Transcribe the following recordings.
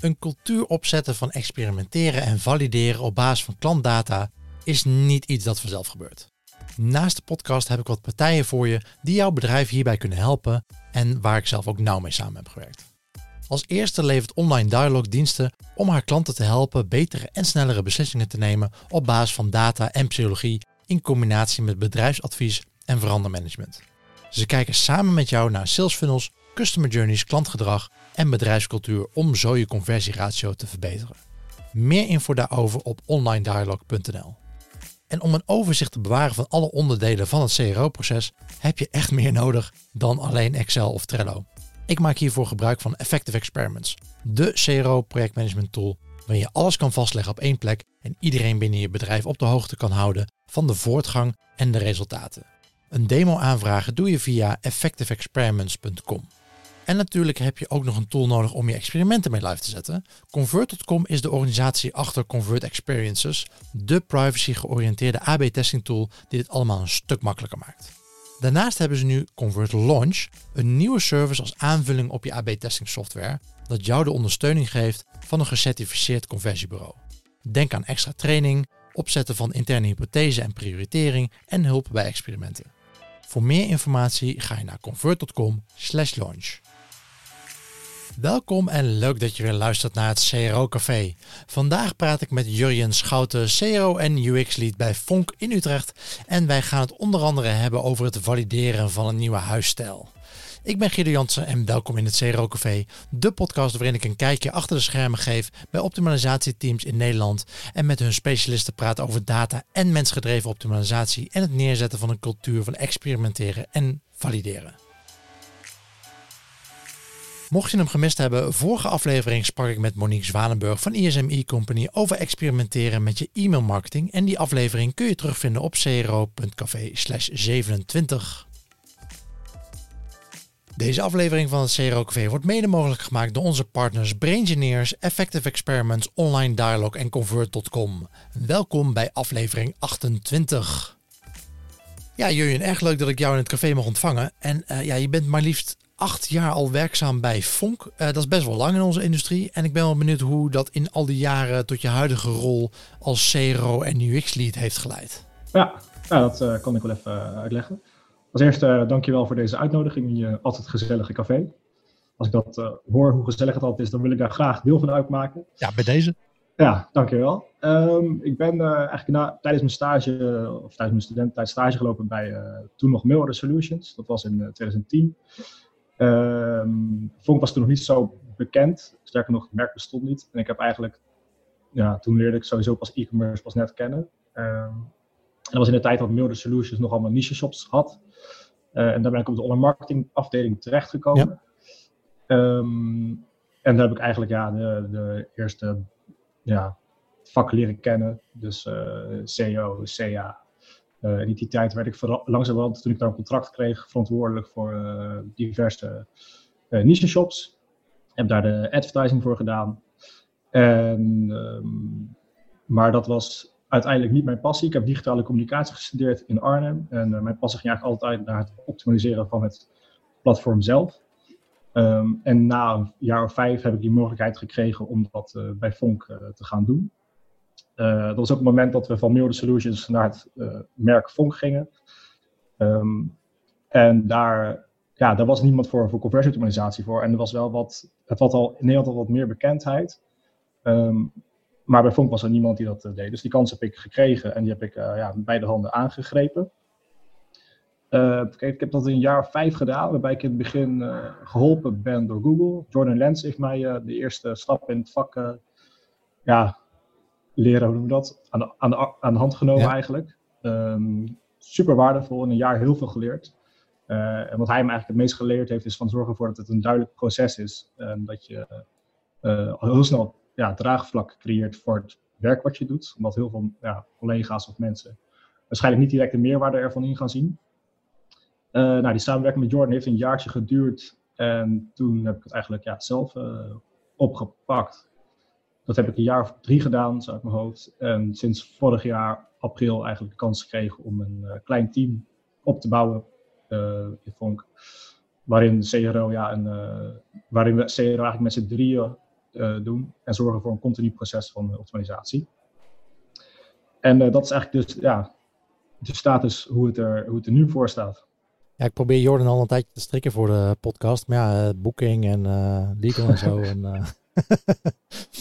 Een cultuur opzetten van experimenteren en valideren op basis van klantdata is niet iets dat vanzelf gebeurt. Naast de podcast heb ik wat partijen voor je die jouw bedrijf hierbij kunnen helpen en waar ik zelf ook nauw mee samen heb gewerkt. Als eerste levert Online Dialog diensten om haar klanten te helpen betere en snellere beslissingen te nemen op basis van data en psychologie in combinatie met bedrijfsadvies en verandermanagement. Ze kijken samen met jou naar sales funnels, customer journeys, klantgedrag en bedrijfscultuur om zo je conversieratio te verbeteren. Meer info daarover op onlinedialog.nl. En om een overzicht te bewaren van alle onderdelen van het CRO-proces heb je echt meer nodig dan alleen Excel of Trello. Ik maak hiervoor gebruik van Effective Experiments, de CRO-projectmanagement tool waarin je alles kan vastleggen op één plek en iedereen binnen je bedrijf op de hoogte kan houden van de voortgang en de resultaten. Een demo aanvragen doe je via effectiveexperiments.com. En natuurlijk heb je ook nog een tool nodig om je experimenten mee live te zetten. Convert.com is de organisatie achter Convert Experiences, de privacy georiënteerde AB-testing tool die dit allemaal een stuk makkelijker maakt. Daarnaast hebben ze nu Convert Launch, een nieuwe service als aanvulling op je AB-testing software, dat jou de ondersteuning geeft van een gecertificeerd conversiebureau. Denk aan extra training, opzetten van interne hypothese en prioritering en hulp bij experimenten. Voor meer informatie ga je naar convert.com/launch. Welkom en leuk dat je weer luistert naar het CRO Café. Vandaag praat ik met Jurjen Schouten, CRO en UX Lead bij Fonk in Utrecht. En wij gaan het onder andere hebben over het valideren van een nieuwe huisstijl. Ik ben Guido Jansen en welkom in het CRO Café, de podcast waarin ik een kijkje achter de schermen geef bij optimalisatieteams in Nederland en met hun specialisten praat over data en mensgedreven optimalisatie en het neerzetten van een cultuur van experimenteren en valideren. Mocht je hem gemist hebben, vorige aflevering sprak ik met Monique Zwanenburg van ISMI Company over experimenteren met je e-mailmarketing. En die aflevering kun je terugvinden op cro.café 27. Deze aflevering van het CRO Café wordt mede mogelijk gemaakt door onze partners Braingineers, Effective Experiments, Online Dialog en Convert.com. Welkom bij aflevering 28. Ja, Jurjen, erg leuk dat ik jou in het café mag ontvangen. En uh, ja, je bent maar liefst acht jaar al werkzaam bij Fonk. Uh, dat is best wel lang in onze industrie. En ik ben wel benieuwd hoe dat in al die jaren tot je huidige rol als CRO en UX-lead heeft geleid. Ja, ja dat uh, kan ik wel even uitleggen. Als eerste, uh, dankjewel voor deze uitnodiging in je altijd gezellige café. Als ik dat hoor, hoe gezellig het altijd is, dan wil ik daar graag deel van uitmaken. Ja, bij deze. Ja, dankjewel. Um, ik ben eigenlijk na, tijdens mijn stage, of tijdens mijn studententijd stage gelopen bij toen nog Mail Solutions. Dat was in 2010. Um, Vonk was toen nog niet zo bekend. Sterker nog, het merk bestond niet. En ik heb eigenlijk, ja, toen leerde ik sowieso pas e-commerce pas net kennen. Um, en dat was in de tijd dat Milder Solutions nog allemaal niche shops had. Uh, en daar ben ik op de online marketing afdeling terechtgekomen. Ja. Um, en daar heb ik eigenlijk ja, de, de eerste ja, vakken leren kennen. Dus uh, CEO, CA, uh, in die tijd werd ik langzamerhand, toen ik daar een contract kreeg, verantwoordelijk voor uh, diverse uh, niche shops. Heb daar de advertising voor gedaan. En, um, maar dat was uiteindelijk niet mijn passie. Ik heb digitale communicatie gestudeerd in Arnhem. En mijn passie ging eigenlijk altijd naar het optimaliseren van het platform zelf. Um, en na een jaar of vijf heb ik die mogelijkheid gekregen om dat bij Fonk te gaan doen. Uh, dat was ook het moment dat we van Milde Solutions naar het uh, merk Vonk gingen. Um, en daar, ja, daar was niemand voor, voor conversieoptimalisatie voor. En er was wel wat, het had al in Nederland al wat meer bekendheid. Um, maar bij Vonk was er niemand die dat uh, deed. Dus die kans heb ik gekregen en die heb ik ja, beide handen aangegrepen. Kijk, ik heb dat in een jaar vijf gedaan, waarbij ik in het begin geholpen ben door Google. Jordan Lens heeft mij de eerste stap in het vak ja, leren, hoe noem je dat, aan de, aan de, aan de hand genomen ja. eigenlijk. Um, super waardevol, in een jaar heel veel geleerd. Uh, en wat hij me eigenlijk het meest geleerd heeft, is van zorgen ervoor dat het een duidelijk proces is. En dat je uh, heel snel ja, draagvlak creëert voor het werk wat je doet. Omdat heel veel ja, collega's of mensen waarschijnlijk niet direct de meerwaarde ervan in gaan zien. Uh, nou, die samenwerking met Jordan heeft een jaartje geduurd. En toen heb ik het eigenlijk ja, zelf opgepakt. Dat heb ik een jaar of drie gedaan, zo uit mijn hoofd. En sinds vorig jaar april eigenlijk de kans gekregen om een uh, klein team op te bouwen uh, in Vonk. Waarin CRO, ja, een, uh, waarin we CRO eigenlijk met z'n drieën doen en zorgen voor een continu proces van optimalisatie. En dat is eigenlijk dus ja, de status hoe het, er, hoe het er nu voor staat. Ja, ik probeer Jordan al een tijdje te strikken voor de podcast. Maar ja, boeking en uh, legal en zo. en, uh...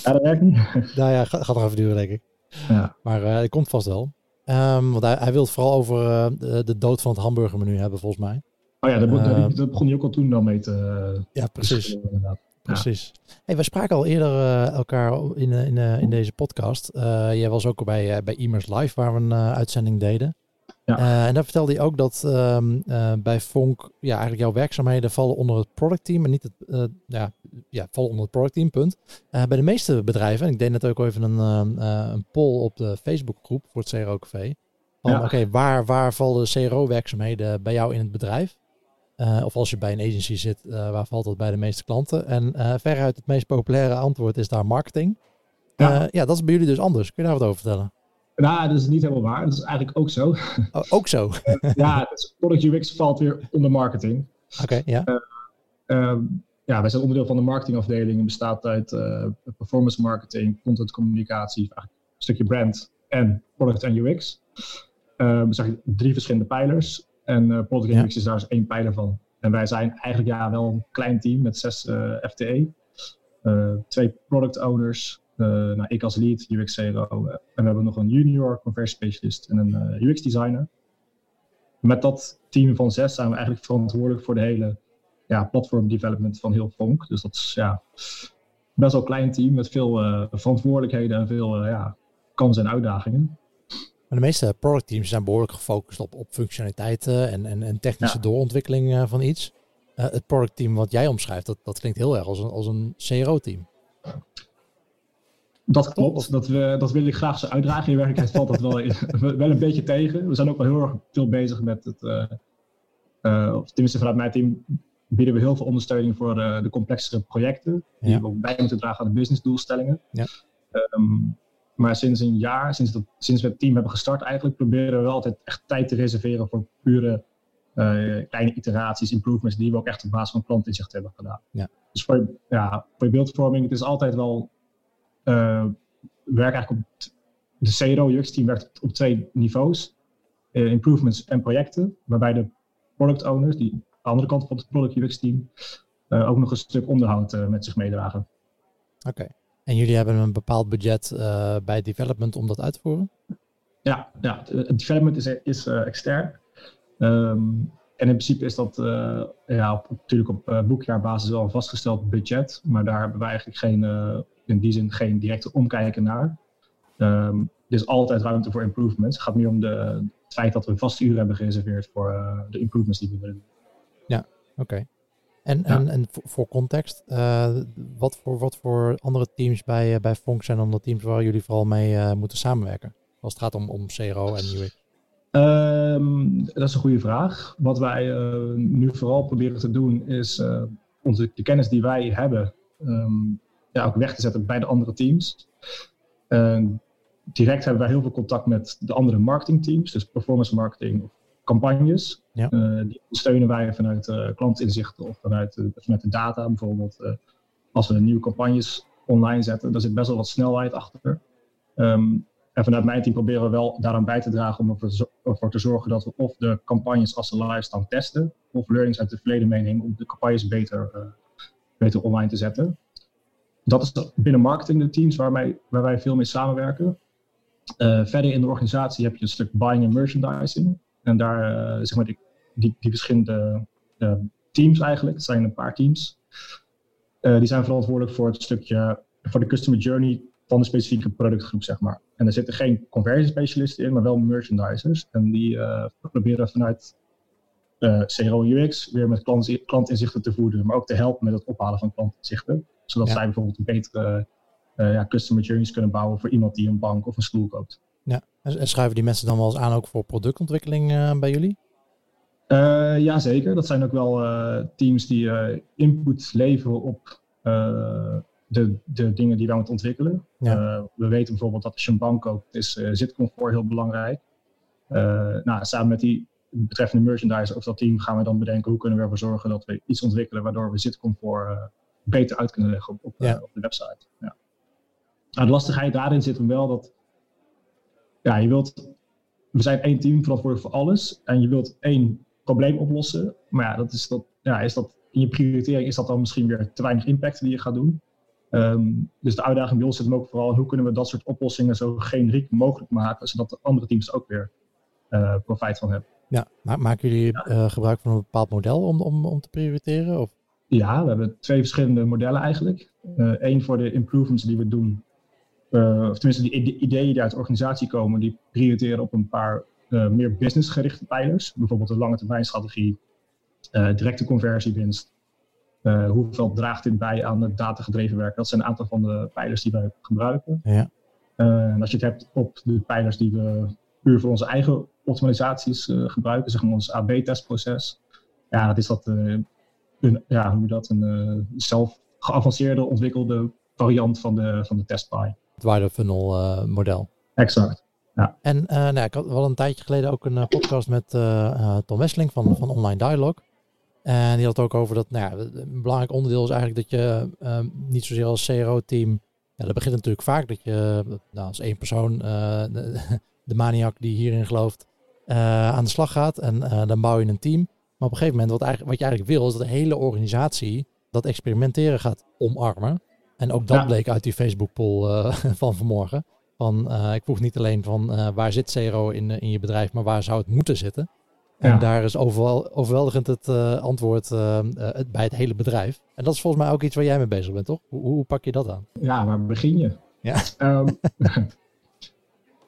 ja, dat werkt niet. nou ja, gaat, gaat nog even duren, denk ik. Ja. Maar uh, het komt vast wel. Um, want hij, hij wil het vooral over de, de, dood van het hamburgermenu hebben, volgens mij. Oh ja, dat begon hij ook al toen dan mee te... ja, precies. Precies. Hey, we spraken al eerder elkaar in, in, in deze podcast. jij was ook bij, bij Immers Live, waar we een uitzending deden. Ja. Uh, en daar vertelde hij ook dat um, uh, bij Fonk ja, eigenlijk jouw werkzaamheden vallen onder het productteam en niet het, uh, ja, ja, vallen onder het productteam, punt. bij de meeste bedrijven, en ik deed net ook even een, een poll op de Facebookgroep voor het CRO-café, van ja. oké, waar, waar vallen de CRO-werkzaamheden bij jou in het bedrijf? of als je bij een agency zit, waar valt dat bij de meeste klanten? En veruit het meest populaire antwoord is daar marketing. Ja. ja, dat is bij jullie dus anders. Kun je daar wat over vertellen? Nou, dat is niet helemaal waar. Dat is eigenlijk ook zo. Oh, ook zo? ja, dus product UX valt weer onder marketing. Oké, ja. Uh, uh, ja, wij zijn onderdeel van de marketingafdeling. Het bestaat uit uh, performance marketing, content communicatie, een stukje brand en product en UX. Uh, we zijn drie verschillende pijlers. En product en UX is daar dus één pijler van. En wij zijn eigenlijk ja, wel een klein team met zes FTE. twee product owners, nou, ik als lead UX CRO. Uh, en we hebben nog een junior conversion specialist en een uh, UX designer. Met dat team van zes zijn we eigenlijk verantwoordelijk voor de hele ja, platform development van heel Fonk. Dus dat is ja, best wel een klein team met veel verantwoordelijkheden en veel ja, kansen en uitdagingen. Maar de meeste productteams zijn behoorlijk gefocust op, op functionaliteiten en, en, en technische doorontwikkeling van iets. het productteam wat jij omschrijft, dat, dat klinkt heel erg als een, als een CRO-team. Dat klopt, dat, we, dat wil ik graag zo uitdragen. In werkelijkheid valt dat wel, wel een beetje tegen. We zijn ook wel heel erg veel bezig met het, uh, uh, of tenminste vanuit mijn team bieden we heel veel ondersteuning voor de, de complexere projecten. Die we bij moeten dragen aan de businessdoelstellingen. Ja. Um, maar sinds een jaar, sinds, dat, sinds we het team hebben gestart eigenlijk, proberen we wel altijd echt tijd te reserveren voor pure kleine iteraties, improvements die we ook echt op basis van klantinzicht hebben gedaan. Ja. Dus voor, ja, voor je beeldvorming, het is altijd wel uh, werk eigenlijk op de CRO UX team werkt op twee niveaus. Uh, improvements en projecten, waarbij de product owners, die aan de andere kant van het product UX team, uh, ook nog een stuk onderhoud met zich meedragen. Oké. En jullie hebben een bepaald budget bij development om dat uit te voeren? Ja, ja het development is, is extern. Um, en in principe is dat ja, op, natuurlijk op boekjaarbasis wel een vastgesteld budget, maar daar hebben wij eigenlijk geen in die zin geen directe omkijken naar. Um, er is altijd ruimte voor improvements. Het gaat meer om de, het feit dat we vaste uren hebben gereserveerd voor uh, de improvements die we willen. Ja, oké. En, en, en voor context, uh, wat, voor, wat voor andere teams bij, uh, bij Fonk zijn dan de teams waar jullie vooral mee moeten samenwerken? Als het gaat om, om CRO en UX. Um, dat is een goede vraag. Wat wij nu vooral proberen te doen is onze, de kennis die wij hebben um, ja, ook weg te zetten bij de andere teams. direct hebben wij heel veel contact met de andere marketingteams, dus performance marketing of campagnes. Ja. Uh, die steunen wij vanuit uh, klantinzichten of vanuit, vanuit de data. Bijvoorbeeld als we nieuwe campagnes online zetten, daar zit best wel wat snelheid achter. Um, en vanuit mijn team proberen we wel daaraan bij te dragen om ervoor te zorgen dat we of de campagnes als ze live staan testen, of learnings uit het verleden meenemen om de campagnes beter, beter online te zetten dat is binnen marketing de teams waar wij, waar wij veel mee samenwerken. Uh, verder in de organisatie heb je een stuk buying en merchandising. En daar, uh, zeg maar, die, die, verschillende uh, teams eigenlijk, het zijn een paar teams, die zijn verantwoordelijk voor het stukje, voor de customer journey van de specifieke productgroep, zeg maar. En er zitten geen conversiespecialisten in, maar wel merchandisers. En die proberen vanuit CRO UX weer met klant, klantinzichten te voeden, maar ook te helpen met het ophalen van klantinzichten zodat zij bijvoorbeeld een betere uh, ja, customer journeys kunnen bouwen voor iemand die een bank of een stoel koopt. Ja, en schuiven die mensen dan wel eens aan ook voor productontwikkeling uh, bij jullie? Uh, ja, zeker. Dat zijn ook wel teams die input leveren op de, de dingen die wij moeten ontwikkelen. Ja. we weten bijvoorbeeld dat als je een bank koopt, is zitcomfort heel belangrijk. nou, samen met die betreffende merchandiser of dat team gaan we dan bedenken hoe kunnen we ervoor zorgen dat we iets ontwikkelen waardoor we zitcomfort beter uit kunnen leggen op, op, Ja. eh, op de website. Ja. Nou, de lastigheid daarin zit hem wel dat ja, je wilt, we zijn één team verantwoordelijk voor alles en je wilt één probleem oplossen. Maar ja, dat is dat, ja, is dat in je prioritering is dat dan misschien weer te weinig impact die je gaat doen. Ehm, dus de uitdaging bij ons zit hem ook vooral hoe kunnen we dat soort oplossingen zo generiek mogelijk maken, zodat de andere teams ook weer profijt van hebben. Ja, maar maken jullie eh, gebruik van een bepaald model om, om, om te prioriteren? Of? Ja, we hebben twee verschillende modellen eigenlijk. Eén voor de improvements die we doen, eh, of tenminste die ide- ideeën die uit de organisatie komen, die prioriteren op een paar eh, meer businessgerichte pijlers. Bijvoorbeeld de lange termijn strategie, eh, directe conversiewinst. eh, hoeveel draagt dit bij aan het datagedreven werk? Dat zijn een aantal van de pijlers die wij gebruiken. Ja. Eh, en als je het hebt op de pijlers die we puur voor onze eigen optimalisaties eh, gebruiken, zeg maar ons AB-testproces, ja, dat is dat eh, een, ja, hoe dat, een eh, zelf geavanceerde ontwikkelde variant van de, van de testpie. Het wide funnel model. Exact. En eh, nou, ja, ik had wel een tijdje geleden ook een podcast met Tom Wesseling van, van Online Dialogue. En die had het ook over dat, nou ja, een belangrijk onderdeel is eigenlijk dat je niet zozeer als CRO-team, ja, dat begint natuurlijk vaak dat je nou, als één persoon, de, maniak die hierin gelooft, eh, aan de slag gaat en eh, dan bouw je een team. Maar op een gegeven moment, wat, eigenlijk, wat je eigenlijk wil, is dat de hele organisatie dat experimenteren gaat omarmen. En ook dat Ja. bleek uit die Facebook-poll eh, van vanmorgen. Van, ik vroeg niet alleen van waar zit CRO in, in je bedrijf, maar waar zou het moeten zitten? En daar is overwel, overweldigend het antwoord het- bij het hele bedrijf. En dat is volgens mij ook iets waar jij mee bezig bent, toch? Hoe, hoe pak je dat aan? Ja, waar begin je? Ja. Ehm,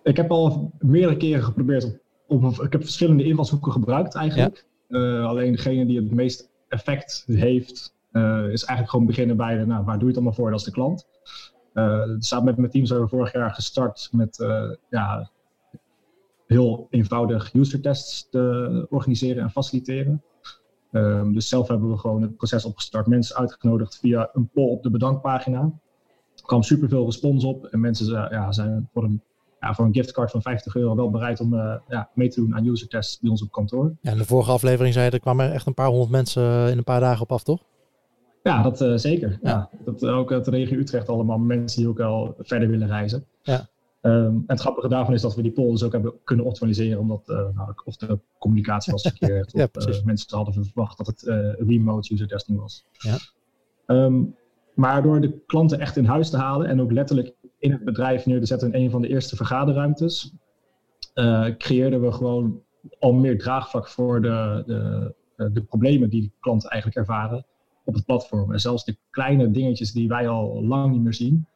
ik heb al meerdere keren geprobeerd om, ik heb verschillende invalshoeken gebruikt eigenlijk. Eh, alleen degene die het meest effect heeft, eh, is eigenlijk gewoon beginnen bij de, nou, waar doe je het allemaal voor? Dat is de klant. Eh, samen met mijn team zijn we vorig jaar gestart met ja, heel eenvoudig user tests te organiseren en faciliteren. Ehm, dus zelf hebben we gewoon het proces opgestart, mensen uitgenodigd via een poll op de bedankpagina. Er kwam superveel respons op en mensen ja, zijn voor een, ja, voor een giftcard van 50 euro wel bereid om eh, ja, mee te doen aan user tests bij ons op kantoor. Ja, in de vorige aflevering zei je, er kwamen echt een paar honderd mensen in een paar dagen op af, toch? Ja, dat eh, zeker. Ja. Ja. Dat, eh, ook uit de regio Utrecht allemaal mensen die ook al verder willen reizen. Ja. Ehm, en het grappige daarvan is dat we die poll dus ook hebben kunnen optimaliseren, omdat eh, nou, of de communicatie was verkeerd, Ja, of eh, mensen hadden verwacht dat het eh, remote user testing was. Ja. Ehm, maar door de klanten echt in huis te halen en ook letterlijk in het bedrijf neer te zetten in een van de eerste vergaderruimtes, eh, creëerden we gewoon al meer draagvlak voor de, de, eh, de problemen die de klanten eigenlijk ervaren op het platform. En zelfs de kleine dingetjes die wij al lang niet meer zien,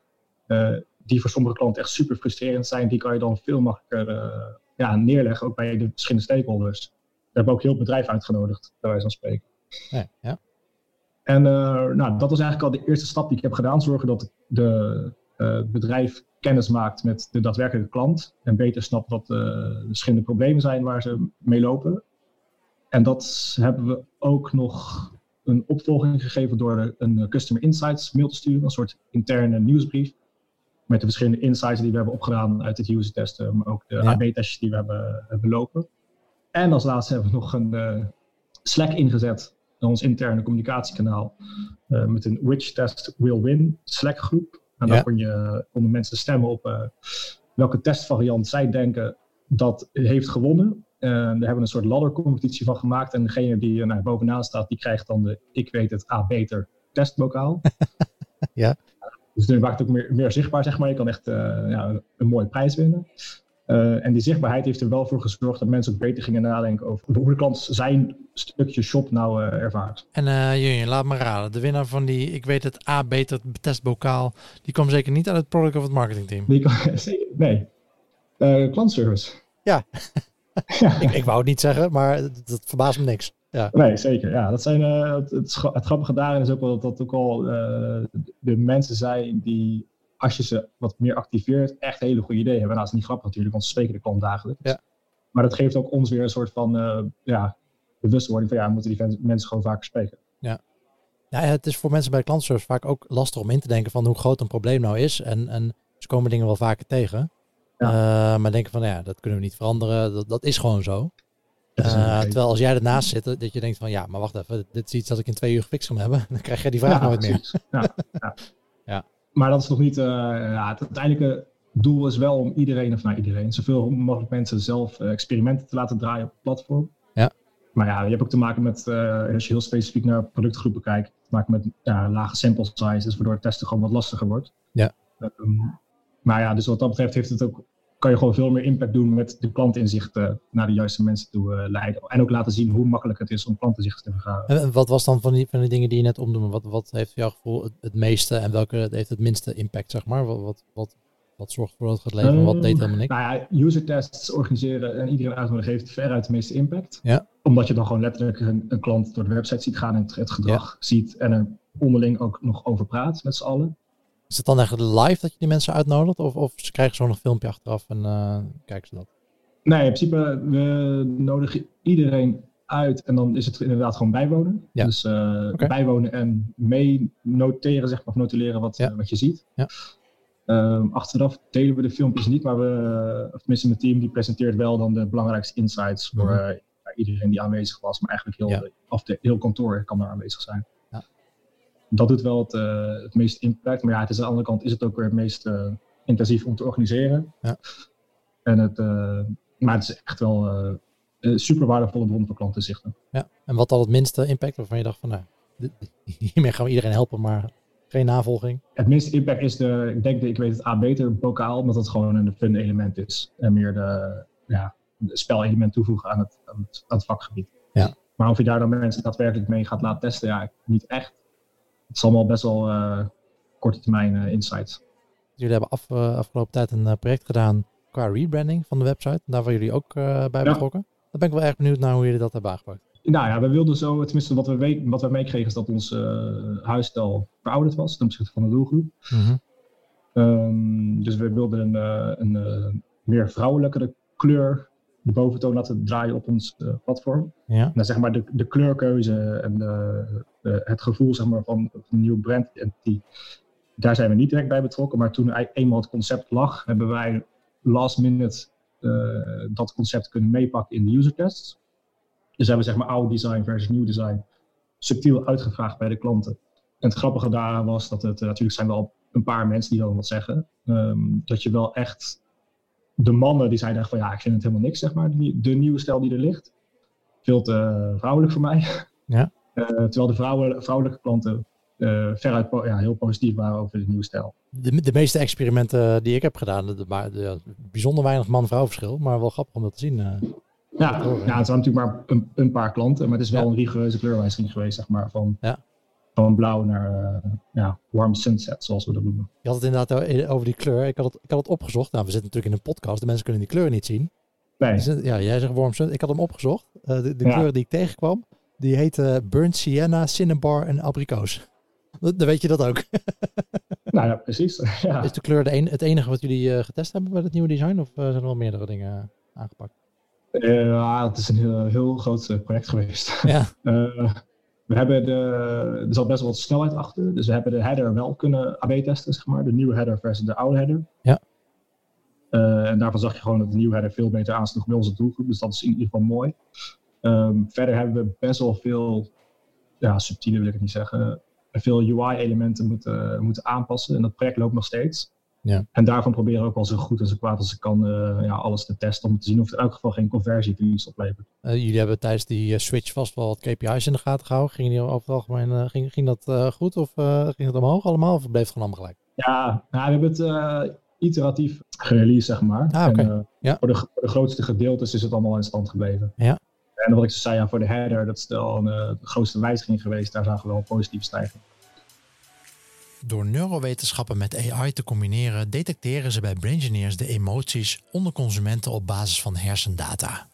eh, die voor sommige klanten echt super frustrerend zijn, die kan je dan veel makkelijker ja, neerleggen, ook bij de verschillende stakeholders. We hebben ook heel het bedrijf uitgenodigd, bij wijze van spreken. Ja, ja. En nou, dat was eigenlijk al de eerste stap die ik heb gedaan. Zorgen dat de, het bedrijf kennis maakt met de daadwerkelijke klant. En beter snapt wat eh, de verschillende problemen zijn waar ze mee lopen. En dat hebben we ook nog een opvolging gegeven door een eh, Customer Insights mail te sturen. Een soort interne nieuwsbrief. Met de verschillende insights die we hebben opgedaan uit het user testen. Maar ook de Ja. AB-testjes die we hebben, hebben lopen. En als laatste hebben we nog een eh, Slack ingezet in ons interne communicatiekanaal eh, met een Which Test Will Win Slack groep. En Ja. daar kon je konden mensen stemmen op eh, welke testvariant zij denken dat heeft gewonnen. En daar hebben we een soort laddercompetitie van gemaakt. En degene die er nou, bovenaan staat, die krijgt dan de ik weet het A beter testbokaal. Ja. Dus nu maakt het ook meer, meer zichtbaar, zeg maar. Je kan echt eh, ja, een mooie prijs winnen. Eh, en die zichtbaarheid heeft er wel voor gezorgd dat mensen ook beter gingen nadenken over hoe de klant zijn stukje shop nou eh, ervaart. En Jurjen, laat me raden. De winnaar van die, ik weet het, A beter testbokaal, die kwam zeker niet uit het product of het marketingteam. Die nee, klantservice. Ja. ja. Ik, ik wou het niet zeggen, maar dat, dat verbaast me niks. Ja, Nee, zeker. Ja, dat zijn, het, het, het grappige daarin is ook wel dat dat ook al de mensen zijn die, als je ze wat meer activeert, echt hele goede ideeën hebben. Nou, dat is niet grappig natuurlijk, want ze spreken de klant dagelijks. Ja. Maar dat geeft ook ons weer een soort van eh, ja, bewustwording van ja, we moeten die mensen gewoon vaker spreken. Ja, het is voor mensen bij klantenservice vaak ook lastig om in te denken van hoe groot een probleem nou is. En, en ze komen dingen wel vaker tegen. Eh, maar denken van ja, dat kunnen we niet veranderen. Dat, dat is gewoon zo. Is een Uh, omgeving. terwijl als jij ernaast zit, dat je denkt van ja, maar wacht even, dit is iets dat ik in twee uur gefixt kan hebben. Dan krijg je die vraag Ja, nooit meer. Ja, ja. Maar dat is nog niet. eh, ja, het uiteindelijke doel is wel om iedereen, of nou iedereen, zoveel mogelijk mensen zelf eh, experimenten te laten draaien op het platform. Ja. Maar ja, je hebt ook te maken met, eh, als je heel specifiek naar productgroepen kijkt, te maken met lage sample sizes, waardoor het testen gewoon wat lastiger wordt. Ja. Ehm, maar ja, dus wat dat betreft heeft het ook, kan je gewoon veel meer impact doen met de klantinzichten naar de juiste mensen toe eh, leiden. En ook laten zien hoe makkelijk het is om klantinzichten te vergaren. En wat was dan van die, van die dingen die je net omdoen? Wat, wat heeft voor jouw gevoel het, het meeste en welke heeft het minste impact, zeg maar? Wat, wat, wat, wat zorgt ervoor dat het gaat leven? Wat Ehm, deed helemaal niks? Nou ja, user tests organiseren en iedereen uitnodigen heeft veruit de meeste impact. Ja. Omdat je dan gewoon letterlijk een, een klant door de website ziet gaan en het, het gedrag ziet en er onderling ook nog over praat met z'n allen. Is het dan echt live dat je die mensen uitnodigt? Of, of ze krijgen zo nog een filmpje achteraf en eh, kijken ze dat? Nee, in principe, we nodigen iedereen uit en dan is het inderdaad gewoon bijwonen. Ja. Dus eh, bijwonen en mee noteren, zeg maar, of notuleren wat, Ja. eh, wat je ziet. Ja. Ehm, achteraf delen we de filmpjes niet, maar we, of tenminste mijn team, die presenteert wel dan de belangrijkste insights voor Mhm. iedereen die aanwezig was. Maar eigenlijk heel, of de, heel kantoor kan daar aanwezig zijn. Dat doet wel het, eh, het meest impact. Maar ja, het is aan de andere kant is het ook weer het meest eh, intensief om te organiseren. Ja. En het, eh, maar het is echt wel een super waardevolle bron voor klantinzichten. Ja. En wat dan het minste impact waarvan je dacht van, nou, hiermee gaan we iedereen helpen, maar geen navolging. Het minste impact is de, ik denk de, ik weet het A beter, bokaal, omdat het gewoon een fun element is. En meer de, ja, de spelelement toevoegen aan het, aan het, aan het vakgebied. Ja. Maar of je daar dan mensen daadwerkelijk mee gaat laten testen, ja, niet echt. Het is allemaal best wel eh, korte termijn eh, insights. Jullie hebben af, eh, afgelopen tijd een project gedaan qua rebranding van de website. Daar waren jullie ook bij Ja. betrokken. Daar ben ik wel erg benieuwd naar hoe jullie dat hebben aangepakt. Nou ja, we wilden zo, tenminste wat we, weet, wat we meekregen is dat ons eh huisstijl verouderd was ten opzichte van de doelgroep. Ehm, dus we wilden een, een meer vrouwelijkere kleur boventoon laten draaien op ons eh, platform. Ja. Nou, zeg maar de, de kleurkeuze en de, de- het gevoel zeg maar, van, van een nieuw brand identity, daar zijn we niet direct bij betrokken. Maar toen eenmaal het concept lag, hebben wij last minute eh, dat concept kunnen meepakken in de user tests. Dus hebben we zeg maar oud design versus nieuw design subtiel uitgevraagd bij de klanten. En het grappige daar was dat het, eh, natuurlijk zijn wel een paar mensen die dan wat zeggen, ehm, dat je wel echt de mannen die zeiden echt van ja, ik vind het helemaal niks, zeg maar, de, nie- de nieuwe stijl die er ligt. Veel te eh, vrouwelijk voor mij. Ja. Eh, terwijl de vrouwen, vrouwelijke klanten eh, veruit po- ja, heel positief waren over de nieuwe stijl. De, de meeste experimenten die ik heb gedaan, de, maar de, bijzonder weinig man-vrouw verschil, maar wel grappig om dat te zien. Ja, ja het waren natuurlijk maar een, een paar klanten, maar het is wel Ja. een rigoureuze kleurwijziging geweest, zeg maar, van, Ja. Van blauw naar eh, ja, warm sunset, zoals we dat noemen. Je had het inderdaad o- over die kleur. Ik had het, ik had het opgezocht. Nou, we zitten natuurlijk in een podcast. De mensen kunnen die kleur niet zien. Nee, Dus, eh, ja, jij zegt warm sun. Ik had hem opgezocht. Eh, de de Ja. kleur die ik tegenkwam, die heette Burnt Sienna, Cinnabar en Abrikoos. Dan weet je dat ook. nou ja, precies. ja. Is de kleur de een, het enige wat jullie eh, getest hebben bij het nieuwe design? Of eh, zijn er wel meerdere dingen eh, aangepakt? Eh, ja, het is een heel, heel groot eh, project geweest. Ja, Eh, we hebben de, er zat best wel wat snelheid achter. Dus we hebben de header wel kunnen AB testen, zeg maar. De nieuwe header versus de oude header. Ja. Eh, en daarvan zag je gewoon dat de nieuwe header veel beter aansloeg bij onze doelgroep. Dus dat is in ieder geval mooi. Ehm, verder hebben we best wel veel, ja, subtiele wil ik het niet zeggen, veel UI-elementen moeten, moeten aanpassen. En dat project loopt nog steeds. Ja. En daarvan proberen we ook wel zo goed en zo kwaad als ik kan eh, ja, alles te testen. Om te zien of het in elk geval geen conversieverlies oplevert. Eh, jullie hebben tijdens die eh, switch vast wel wat KPI's in de gaten gehouden. Gingen die over het algemeen, ging, ging dat goed of ging het omhoog allemaal? Of bleef het gewoon allemaal gelijk? Ja, nou, we hebben het iteratief gereleased, zeg maar. Ah. En, Ja. voor, de, voor de grootste gedeeltes is het allemaal in stand gebleven. Ja. En wat ik zei, ja, voor de header, dat is wel een, de grootste wijziging geweest. Daar zagen we wel een positieve stijging. Door neurowetenschappen met AI te combineren, detecteren ze bij Braingineers de emoties onder consumenten op basis van hersendata.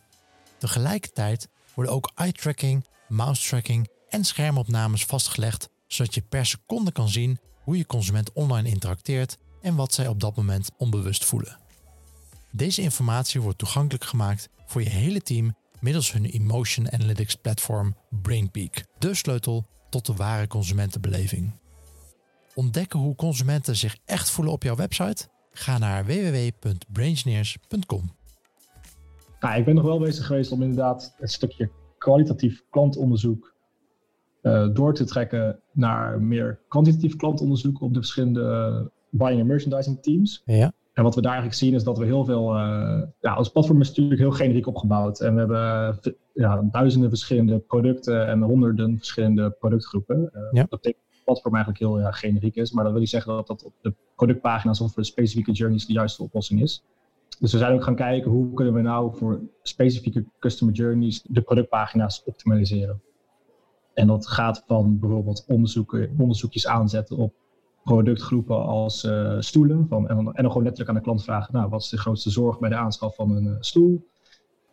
Tegelijkertijd worden ook eye-tracking, mouse-tracking en schermopnames vastgelegd, zodat je per seconde kan zien hoe je consument online interacteert en wat zij op dat moment onbewust voelen. Deze informatie wordt toegankelijk gemaakt voor je hele team middels hun Emotion Analytics platform BrainPeak, de sleutel tot de ware consumentenbeleving. Ontdekken hoe consumenten zich echt voelen op jouw website? Ga naar www.braingineers.com. Nou, ik ben nog wel bezig geweest om inderdaad een stukje kwalitatief klantonderzoek uh, door te trekken naar meer kwantitatief klantonderzoek op de verschillende buying en merchandising teams. Ja. En wat we daar eigenlijk zien is dat we heel veel. Uh, ja, ons platform is natuurlijk heel generiek opgebouwd. En we hebben ja, duizenden verschillende producten en honderden verschillende productgroepen. Uh, ja. Dat betekent dat het platform eigenlijk heel ja, generiek is. Maar dat wil niet zeggen dat dat op de productpagina's of voor de specifieke journeys de juiste oplossing is. Dus we zijn ook gaan kijken hoe kunnen we nou voor specifieke customer journeys de productpagina's optimaliseren. En dat gaat van bijvoorbeeld onderzoeken, onderzoekjes aanzetten op productgroepen als uh, stoelen. Van, en, dan, gewoon letterlijk aan de klant vragen, nou, wat is de grootste zorg bij de aanschaf van een uh, stoel?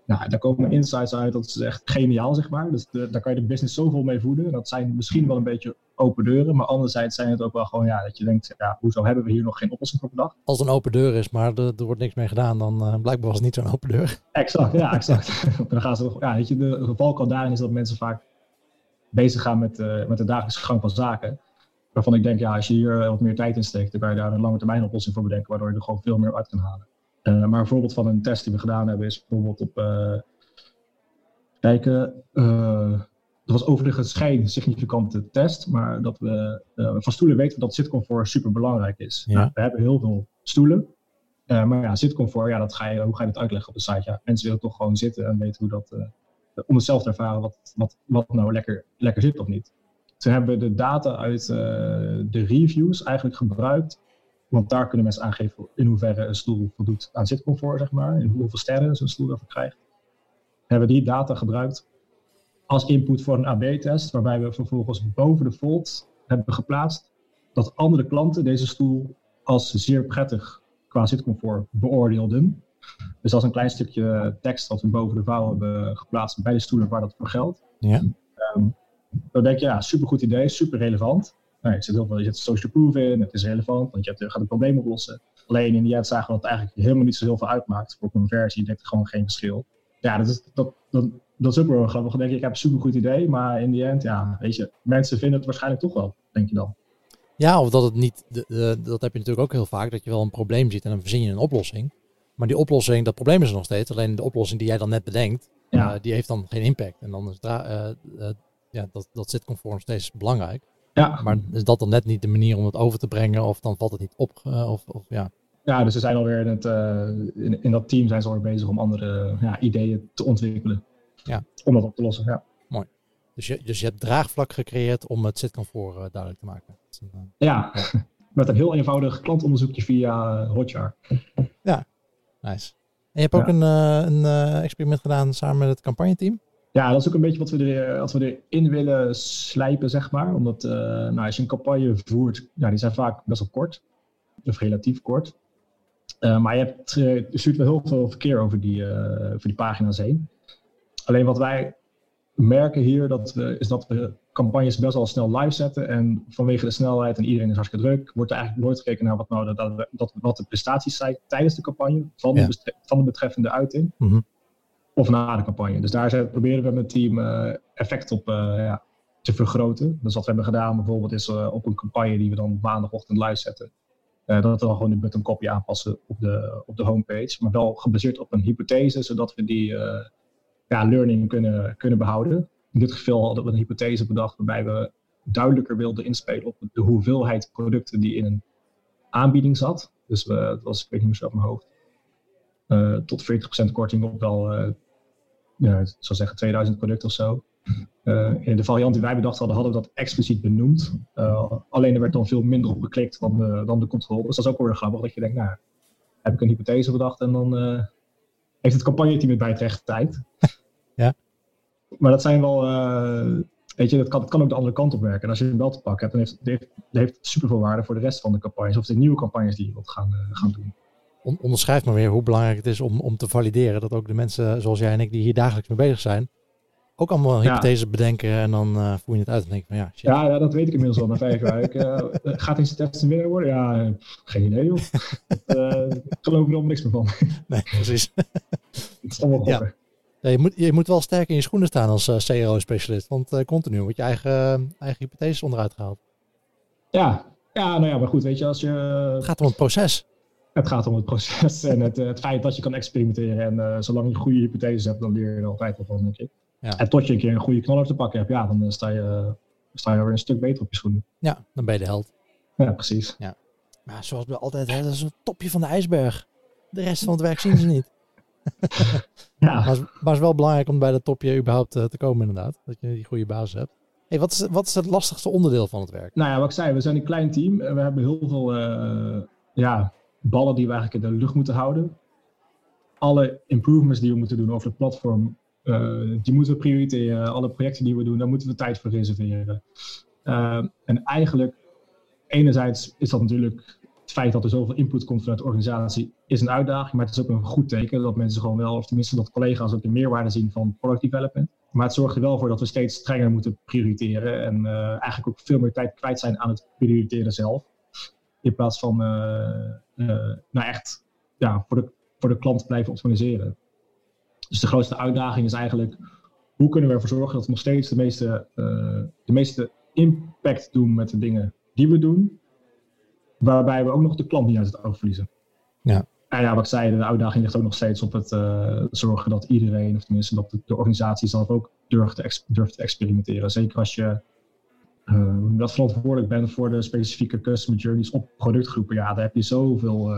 Nou, daar komen insights uit, dat is echt geniaal, zeg maar. Dus de, daar kan je de business zoveel mee voeden. Dat zijn misschien wel een beetje open deuren, maar anderzijds zijn het ook wel gewoon, ja, dat je denkt, ja, hoezo hebben we hier nog geen oplossing voor bedacht? Als het een open deur is, maar er, er wordt niks mee gedaan, dan uh, blijkbaar was het niet zo'n open deur. Exact, ja, exact. dan gaan ze, ja, weet je, de geval kan daarin is dat mensen vaak bezig gaan met, uh, met de dagelijkse gang van zaken. Waarvan ik denk, ja, als je hier wat meer tijd in steekt, dan kan je daar een lange termijn oplossing voor bedenken, waardoor je er gewoon veel meer uit kan halen. Uh, maar een voorbeeld van een test die we gedaan hebben is bijvoorbeeld op uh, kijken. dat was overigens geen significante test, maar dat we van stoelen weten dat zitcomfort super belangrijk is. Ja. Nou, we hebben heel veel stoelen, maar ja, zitcomfort, ja, dat ga je, hoe ga je dat uitleggen op de site? Ja, mensen willen toch gewoon zitten en weten hoe dat om het zelf te ervaren wat, wat, wat nou lekker, lekker zit of niet. Toen hebben we de data uit de reviews eigenlijk gebruikt. Want daar kunnen mensen aangeven in hoeverre een stoel voldoet aan zitcomfort, zeg maar. In hoeveel sterren zo'n stoel ervoor krijgt. Hebben we die data gebruikt als input voor een AB-test. Waarbij we vervolgens boven de fold hebben geplaatst dat andere klanten deze stoel als zeer prettig qua zitcomfort beoordeelden. Dus dat is een klein stukje tekst dat we boven de vouw hebben geplaatst bij de stoelen waar dat voor geldt. Ja. Um, dan denk je, ja, supergoed idee, super relevant. Nou, je, zit heel veel, je zit social proof in, het is relevant, want je hebt, gaat een probleem oplossen. Alleen in die end zagen we dat het eigenlijk helemaal niet zo heel veel uitmaakt. Voor conversie denkt er gewoon geen verschil. Ja, dat is, dat, dat, dat is ook wel grappig. Dan denk je, ik heb een supergoed idee, maar in die end, ja, weet je, mensen vinden het waarschijnlijk toch wel, denk je dan. Ja, of dat het niet, de, de, dat heb je natuurlijk ook heel vaak, dat je wel een probleem ziet en dan verzin je een oplossing. Maar die oplossing, dat probleem is er nog steeds. Alleen de oplossing die jij dan net bedenkt, Ja. uh, die heeft dan geen impact. En dan is uh, uh, ja, dat, dat zit conform steeds belangrijk. Ja, Maar is dat dan net niet de manier om het over te brengen? Of dan valt het niet op? uh, of, of ja. ja dus ze zijn alweer in, het, uh, in, in dat team zijn ze alweer bezig om andere ja, ideeën te ontwikkelen. Ja. Om dat op te lossen, ja. Dus je, dus je hebt draagvlak gecreëerd om het zitcomfort uh, duidelijk te maken. Ja, met een heel eenvoudig klantonderzoekje via Hotjar. nice. En je hebt ook Ja. een, uh, een uh, experiment gedaan samen met het campagneteam. Ja, dat is ook een beetje wat we, er, wat we erin willen slijpen, zeg maar. Omdat uh, nou, als je een campagne voert, ja, die zijn vaak best wel kort. Of relatief kort. Uh, maar je, hebt, je stuurt wel heel veel verkeer over die, uh, over die pagina's heen. Alleen wat wij merken hier, dat we, is dat we campagnes best wel snel live zetten. En vanwege de snelheid en iedereen is hartstikke druk, wordt er eigenlijk nooit gekeken naar wat, nou, dat, dat, wat de prestaties zijn tijdens de campagne van, Ja. de, van de betreffende uiting. Mhm. Of na de campagne. Dus daar proberen we met het team eh, effect op eh, ja, te vergroten. Dus wat we hebben gedaan bijvoorbeeld is eh, op een campagne die we dan maandagochtend live zetten. dat we dan gewoon de button copy aanpassen op de, op de homepage. Maar wel gebaseerd op een hypothese, zodat we die ja, learning kunnen, kunnen behouden. In dit geval hadden we een hypothese bedacht waarbij we duidelijker wilden inspelen op de hoeveelheid producten die in een aanbieding zat. Dus we, dat was, ik weet niet meer zo uit mijn hoofd, tot 40% korting op wel, eh, ja, ik zou zeggen 2000 producten of zo. Eh, in de variant die wij bedacht hadden, hadden we dat expliciet benoemd. Uh, alleen er werd dan veel minder op geklikt dan de, dan de controle. Dus dat is ook wel weer grappig dat je denkt, nou, heb ik een hypothese bedacht en dan heeft het campagneteam het bij het tijd. Ja. Maar dat zijn wel, weet je, dat kan, dat kan ook de andere kant op werken. En als je een bel te pakken hebt, dan heeft, heeft, heeft het super veel waarde voor de rest van de campagnes. Of de nieuwe campagnes die je wilt gaan, gaan doen. On onderschrijf maar weer hoe belangrijk het is om, om te valideren dat ook de mensen zoals jij en ik die hier dagelijks mee bezig zijn, ook allemaal hypotheses ja. bedenken en dan uh, voer je het uit en denk van ja, shit. Ja, ja, dat weet ik inmiddels al na vijf jaar. Ik, uh, gaat deze test een winnaar worden? Ja, uh, geen idee joh. Dat, ik geloof er helemaal niks meer van. Nee, precies. het is allemaal ja. ja. je, moet, je moet wel sterk in je schoenen staan als uh, CRO-specialist, want continu wordt je eigen, eigen hypotheses onderuit gehaald. Ja. ja, nou ja, maar goed, weet je, als je... Het gaat om het proces. Het gaat om het proces en het, het feit dat je kan experimenteren. En zolang je goede hypotheses hebt, dan leer je er altijd wel van, denk ik. Ja. En tot je een keer een goede knaller te pakken hebt, ja, dan sta je, sta je weer een stuk beter op je schoenen. Ja, dan ben je de held. Ja, precies. Ja. Maar zoals we altijd, hè, dat is een topje van de ijsberg. De rest van het werk zien ze niet. ja. Maar het is wel belangrijk om bij dat topje überhaupt te komen inderdaad. Dat je die goede basis hebt. Hey, wat, is, wat is het lastigste onderdeel van het werk? Nou ja, wat ik zei, we zijn een klein team. En we hebben heel veel uh, ja, ballen die we eigenlijk in de lucht moeten houden. Alle improvements die we moeten doen over het platform, uh, die moeten we prioriteren. Alle projecten die we doen, daar moeten we tijd voor reserveren. en eigenlijk, enerzijds is dat natuurlijk het feit dat er zoveel input komt vanuit de organisatie is een uitdaging, maar het is ook een goed teken dat mensen gewoon wel, of tenminste dat collega's ook de meerwaarde zien van product development. Maar het zorgt er wel voor dat we steeds strenger moeten prioriteren en uh, eigenlijk ook veel meer tijd kwijt zijn aan het prioriteren zelf. In plaats van uh, uh, nou echt ja, voor, de, voor de klant blijven optimaliseren. Dus de grootste uitdaging is eigenlijk hoe kunnen we ervoor zorgen dat we nog steeds de meeste, de meeste impact doen met de dingen die we doen, Waarbij we ook nog de klant niet uit het oog verliezen. Ja. En ja, wat ik zei, de uitdaging ligt ook nog steeds op het uh, zorgen dat iedereen, of tenminste dat de, de organisatie zelf ook durft te, durft te experimenteren. Zeker als je dat verantwoordelijk bent voor de specifieke customer journeys op productgroepen. Ja, daar heb je zoveel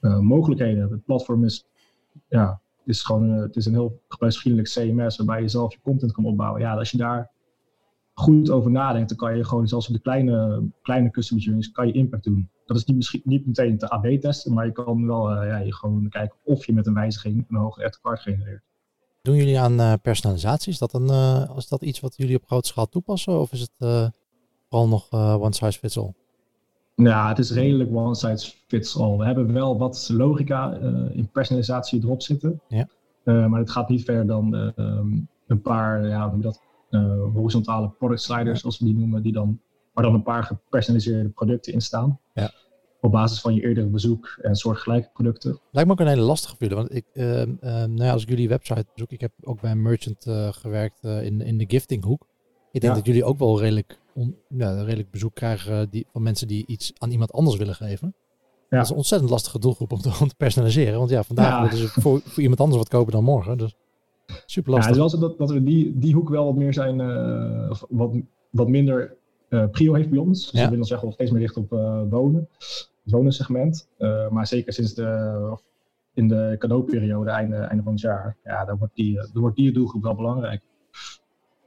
uh, mogelijkheden. Het platform is, ja, is gewoon het is een heel gebruiksvriendelijk CMS waarbij je zelf je content kan opbouwen. Ja, als je daar goed over nadenkt, dan kan je gewoon zelfs op de kleine, kleine customer journeys kan je impact doen. Dat is niet, misschien niet meteen te AB testen, maar je kan wel ja, je gewoon kijken of je met een wijziging een hoge add card genereert. Doen jullie aan uh, personalisatie? Is dat, een, uh, is dat iets wat jullie op grote schaal toepassen? Of is het vooral nog one size fits all? Ja, het is redelijk one size fits all. We hebben wel wat logica in personalisatie erop zitten. Ja. maar het gaat niet verder dan um, een paar, ja, hoe dat, horizontale product sliders, zoals we die noemen, die dan, waar dan een paar gepersonaliseerde producten in staan. Ja. Op basis van je eerdere bezoek en soortgelijke producten. Lijkt me ook een hele lastige voor jullie. Want ik, uh, uh, nou ja, als ik jullie website bezoek, ik heb ook bij een merchant uh, gewerkt in, in de giftinghoek. Ik denk dat jullie ook wel redelijk, on, ja, redelijk bezoek krijgen die, van mensen die iets aan iemand anders willen geven. Ja. Dat is een ontzettend lastige doelgroep om te, om te personaliseren. Want ja, vandaag willen ze voor, voor iemand anders wat kopen dan morgen. Dus. Super lastig. Ja, het is wel zo dat, dat we die, die hoek wel wat meer zijn, wat, wat minder uh, prio heeft bij ons. Dus ja. we willen zeggen wel steeds meer richt op uh, wonen, het wonensegment. maar zeker sinds de, in de cadeauperiode, einde, einde van het jaar, ja, dan wordt die, dan wordt die doelgroep wel belangrijk.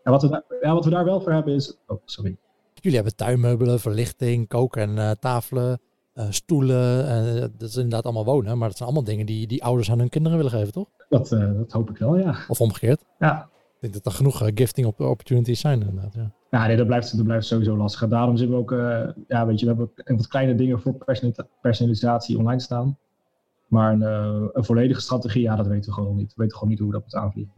En wat we, daar, ja, wat we daar wel voor hebben is, oh sorry. Jullie hebben tuinmeubelen, verlichting, koken en tafelen. Uh, stoelen. Uh, dat is inderdaad allemaal wonen, maar dat zijn allemaal dingen die, die ouders aan hun kinderen willen geven, toch? Dat, dat hoop ik wel, ja. Of omgekeerd. Ja. Ik denk dat er genoeg gifting opportunities zijn, inderdaad. Ja, ja nee, dat, blijft, dat blijft sowieso lastig. Daarom zitten we ook, ja, weet je, we hebben wat kleine dingen voor personalisatie online staan. Maar een, een volledige strategie, ja, dat weten we gewoon niet. We weten gewoon niet hoe we dat moeten aanvliegen.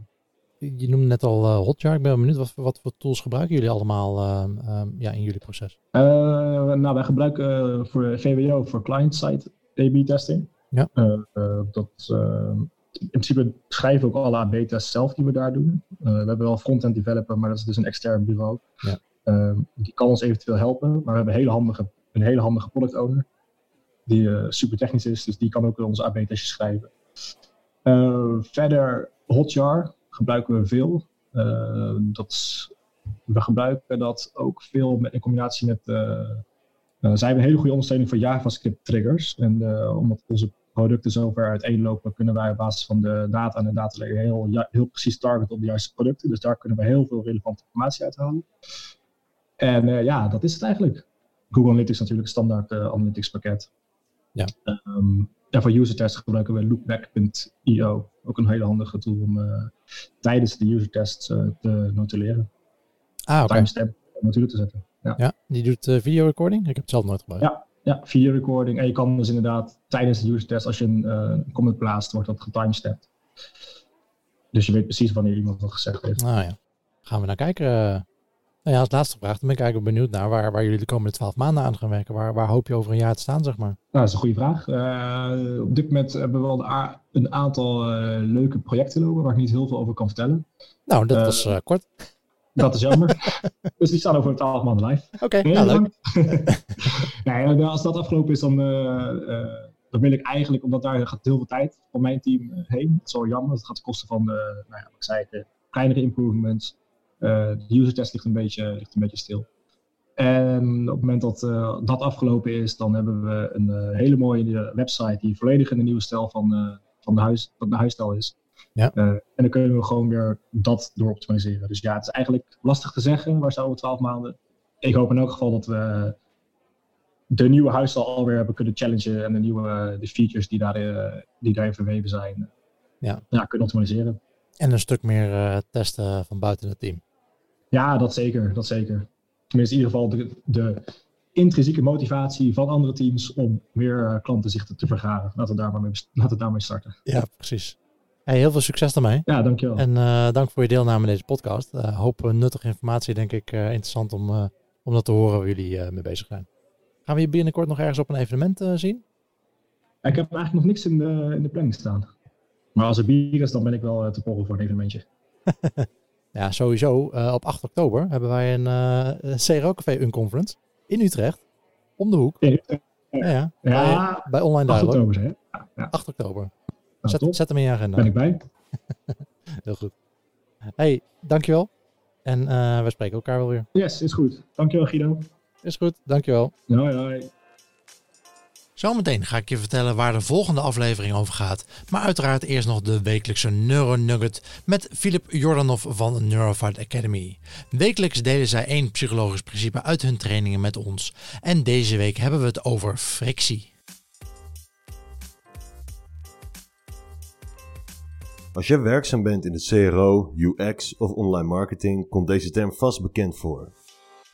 Je noemde net al uh, Hotjar. Ik ben benieuwd, wat, wat voor tools gebruiken jullie allemaal uh, uh, ja, in jullie proces? nou, wij gebruiken voor VWO voor client-side A-B testing. Ja. dat, in principe schrijven we ook alle AB-tests zelf die we daar doen. we hebben wel front-end developer, maar dat is dus een extern bureau. Ja. die kan ons eventueel helpen, maar we hebben een hele handige, een hele handige product owner. Die super technisch is, dus die kan ook onze AB-testjes schrijven. verder Hotjar gebruiken we veel. Uh, dat, we gebruiken dat ook veel met, in combinatie met. Uh, zij hebben een hele goede ondersteuning voor JavaScript triggers. En omdat onze producten zo ver uiteenlopen, kunnen wij op basis van de data en de datalayer heel, heel precies targeten op de juiste producten. Dus daar kunnen we heel veel relevante informatie uithalen. En ja, dat is het eigenlijk. Google Analytics natuurlijk een standaard analytics pakket. Ja. Um, ja, voor user tests gebruiken we loopback.io. Ook een hele handige tool om uh, tijdens de user tests te notuleren. Ah, oké. Timestamp natuurlijk te zetten. Ja, ja die doet video recording? Ik heb het zelf nooit gebruikt. Ja, ja, video recording. En je kan dus inderdaad tijdens de user test, als je een comment plaatst, wordt dat getimestamped. Dus je weet precies wanneer iemand wat gezegd heeft. Nou ja. Gaan we naar kijken. Nou ja, als laatste vraag, dan ben ik eigenlijk benieuwd naar waar, waar jullie de komende twaalf maanden aan gaan werken. Waar, waar hoop je over een jaar te staan, zeg maar? Nou, dat is een goede vraag. Uh, op dit moment hebben we wel een aantal leuke projecten lopen waar ik niet heel veel over kan vertellen. Nou, dat was kort. Dat is jammer. dus die staan over twaalf maanden live. Oké, okay, nou, leuk. nee, als dat afgelopen is, dan dat wil ik eigenlijk, omdat daar gaat heel veel tijd van mijn team heen. Dat is wel jammer. Dat gaat ten koste van de, nou ja, wat ik zei, de kleinere improvements. de user test ligt een beetje, ligt een beetje stil. En op het moment dat dat afgelopen is, dan hebben we een hele mooie website die volledig in de nieuwe stijl van, van de, huis, van de huisstijl is. Ja. Uh, en dan kunnen we gewoon weer dat door optimaliseren. Dus ja, het is eigenlijk lastig te zeggen. Waar staan we 12 maanden? Ik hoop in elk geval dat we de nieuwe huisstijl alweer hebben kunnen challengen. En de nieuwe de features die, daar, uh, die daarin verweven zijn, ja. Ja, kunnen optimaliseren. En een stuk meer uh, testen van buiten het team. Ja, dat zeker. Dat zeker. Tenminste, in ieder geval de, de intrinsieke motivatie van andere teams om meer klantenzichten te vergaren. Laten we daar maar mee, laten we daarmee starten. Ja, precies. Hey, heel veel succes daarmee. Ja, dankjewel. En uh, dank voor je deelname in deze podcast. Uh, hoop nuttige informatie, denk ik, interessant om, om dat te horen waar jullie mee bezig zijn. Gaan we je binnenkort nog ergens op een evenement zien? Ik heb eigenlijk nog niks in de, in de planning staan. Maar als er bier is, dan ben ik wel te porren voor een evenementje. ja, sowieso. op 8 oktober hebben wij een uh, CRO Café Unconference in Utrecht. Om de hoek. Ja, ja. ja. Bij, bij Online Dialogue. 8 oktober, hè? Ja. 8 oktober. Zet, zet, hem in je agenda. Ben ik bij. Heel goed. Hey, dankjewel. En uh, we spreken elkaar wel weer. Yes, is goed. Dankjewel Guido. Is goed, dankjewel. Hoi hoi. Zometeen ga ik je vertellen waar de volgende aflevering over gaat. Maar uiteraard eerst nog de wekelijkse Neuronugget met Filip Jordanov van Neurofight Academy. Wekelijks delen zij één psychologisch principe uit hun trainingen met ons. En deze week hebben we het over frictie. Als jij werkzaam bent in de CRO, UX of online marketing, komt deze term vast bekend voor.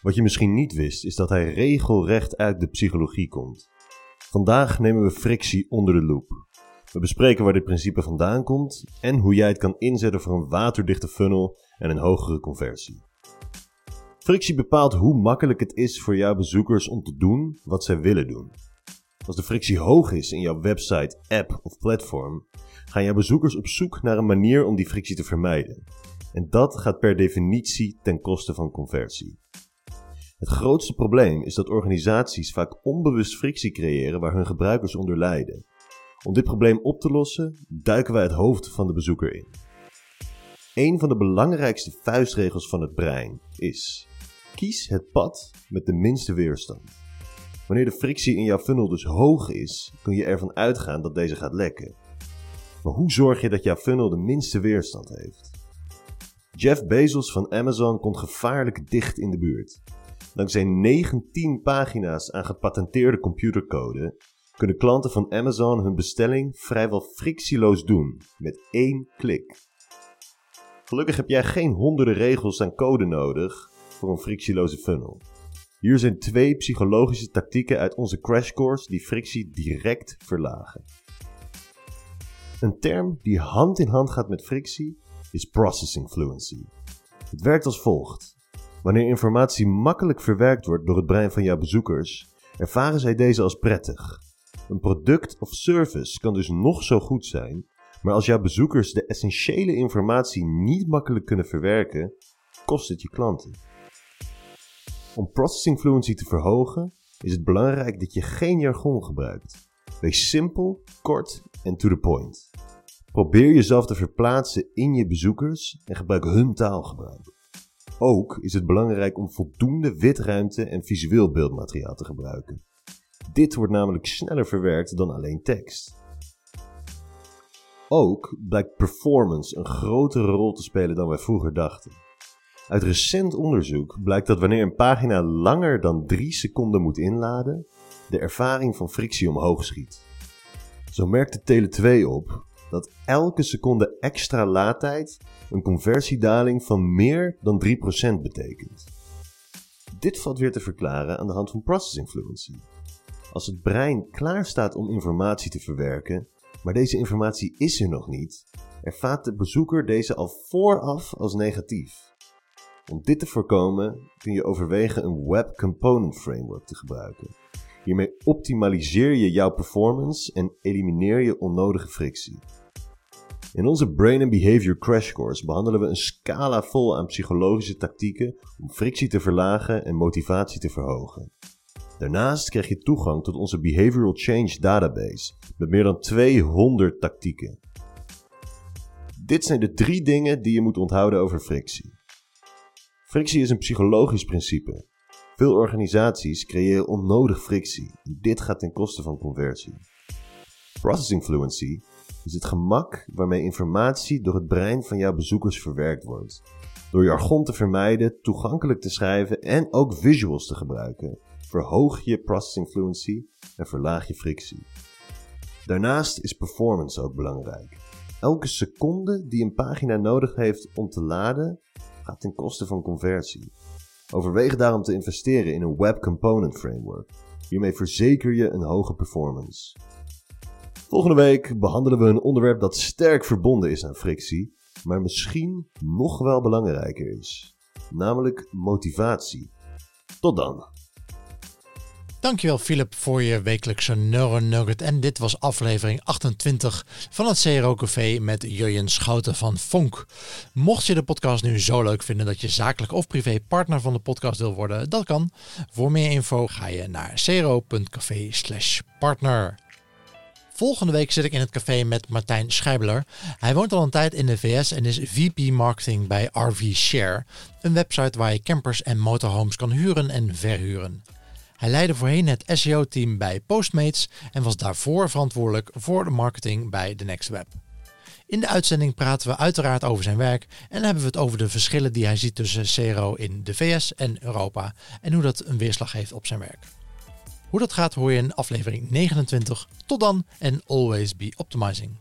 Wat je misschien niet wist, is dat hij regelrecht uit de psychologie komt. Vandaag nemen we frictie onder de loep. We bespreken waar dit principe vandaan komt en hoe jij het kan inzetten voor een waterdichte funnel en een hogere conversie. Frictie bepaalt hoe makkelijk het is voor jouw bezoekers om te doen wat zij willen doen. Als de frictie hoog is in jouw website, app of platform, gaan jouw bezoekers op zoek naar een manier om die frictie te vermijden. En dat gaat per definitie ten koste van conversie. Het grootste probleem is dat organisaties vaak onbewust frictie creëren waar hun gebruikers onder lijden. Om dit probleem op te lossen, duiken wij het hoofd van de bezoeker in. Een van de belangrijkste vuistregels van het brein is: kies het pad met de minste weerstand. Wanneer de frictie in jouw funnel dus hoog is, kun je ervan uitgaan dat deze gaat lekken. Maar hoe zorg je dat jouw funnel de minste weerstand heeft? Jeff Bezos van Amazon komt gevaarlijk dicht in de buurt. Dankzij 19 pagina's aan gepatenteerde computercode kunnen klanten van Amazon hun bestelling vrijwel frictieloos doen met één klik. Gelukkig heb jij geen honderden regels aan code nodig voor een frictieloze funnel. Hier zijn twee psychologische tactieken uit onze crash course die frictie direct verlagen. Een term die hand in hand gaat met frictie is processing fluency. Het werkt als volgt. Wanneer informatie makkelijk verwerkt wordt door het brein van jouw bezoekers, ervaren zij deze als prettig. Een product of service kan dus nog zo goed zijn, maar als jouw bezoekers de essentiële informatie niet makkelijk kunnen verwerken, kost het je klanten. Om processing fluency te verhogen, is het belangrijk dat je geen jargon gebruikt. Wees simpel, kort en to the point. Probeer jezelf te verplaatsen in je bezoekers en gebruik hun taalgebruik. Ook is het belangrijk om voldoende witruimte en visueel beeldmateriaal te gebruiken. Dit wordt namelijk sneller verwerkt dan alleen tekst. Ook blijkt performance een grotere rol te spelen dan wij vroeger dachten. Uit recent onderzoek blijkt dat wanneer een pagina langer dan 3 seconden moet inladen, de ervaring van frictie omhoog schiet. Zo merkte Tele2 op dat elke seconde extra laadtijd een conversiedaling van meer dan 3% betekent. Dit valt weer te verklaren aan de hand van processing fluency. Als het brein klaar staat om informatie te verwerken, maar deze informatie is er nog niet, ervaart de bezoeker deze al vooraf als negatief. Om dit te voorkomen kun je overwegen een Web Component Framework te gebruiken. Hiermee optimaliseer je jouw performance en elimineer je onnodige frictie. In onze Brain and Behavior Crash Course behandelen we een scala vol aan psychologische tactieken om frictie te verlagen en motivatie te verhogen. Daarnaast krijg je toegang tot onze Behavioral Change Database met meer dan 200 tactieken. Dit zijn de drie dingen die je moet onthouden over frictie. Frictie is een psychologisch principe. Veel organisaties creëren onnodig frictie dit gaat ten koste van conversie. Processing fluency is het gemak waarmee informatie door het brein van jouw bezoekers verwerkt wordt. Door jargon te vermijden, toegankelijk te schrijven en ook visuals te gebruiken, verhoog je processing fluency en verlaag je frictie. Daarnaast is performance ook belangrijk. Elke seconde die een pagina nodig heeft om te laden, gaat ten koste van conversie. Overweeg daarom te investeren in een Web Component Framework. Hiermee verzeker je een hoge performance. Volgende week behandelen we een onderwerp dat sterk verbonden is aan frictie, maar misschien nog wel belangrijker is, namelijk motivatie. Tot dan! Dankjewel Philip voor je wekelijkse Neuronugget. En dit was aflevering 28 van het CRO Café met Jurjen Schouten van Fonk. Mocht je de podcast nu zo leuk vinden dat je zakelijk of privé partner van de podcast wil worden, dat kan. Voor meer info ga je naar cro.café partner. Volgende week zit ik in het café met Martijn Schijbeler. Hij woont al een tijd in de VS en is VP Marketing bij RV Share, een website waar je campers en motorhomes kan huren en verhuren. Hij leidde voorheen het SEO-team bij Postmates en was daarvoor verantwoordelijk voor de marketing bij The Next Web. In de uitzending praten we uiteraard over zijn werk en hebben we het over de verschillen die hij ziet tussen CRO in de VS en Europa en hoe dat een weerslag heeft op zijn werk. Hoe dat gaat hoor je in aflevering 29. Tot dan en always be optimizing.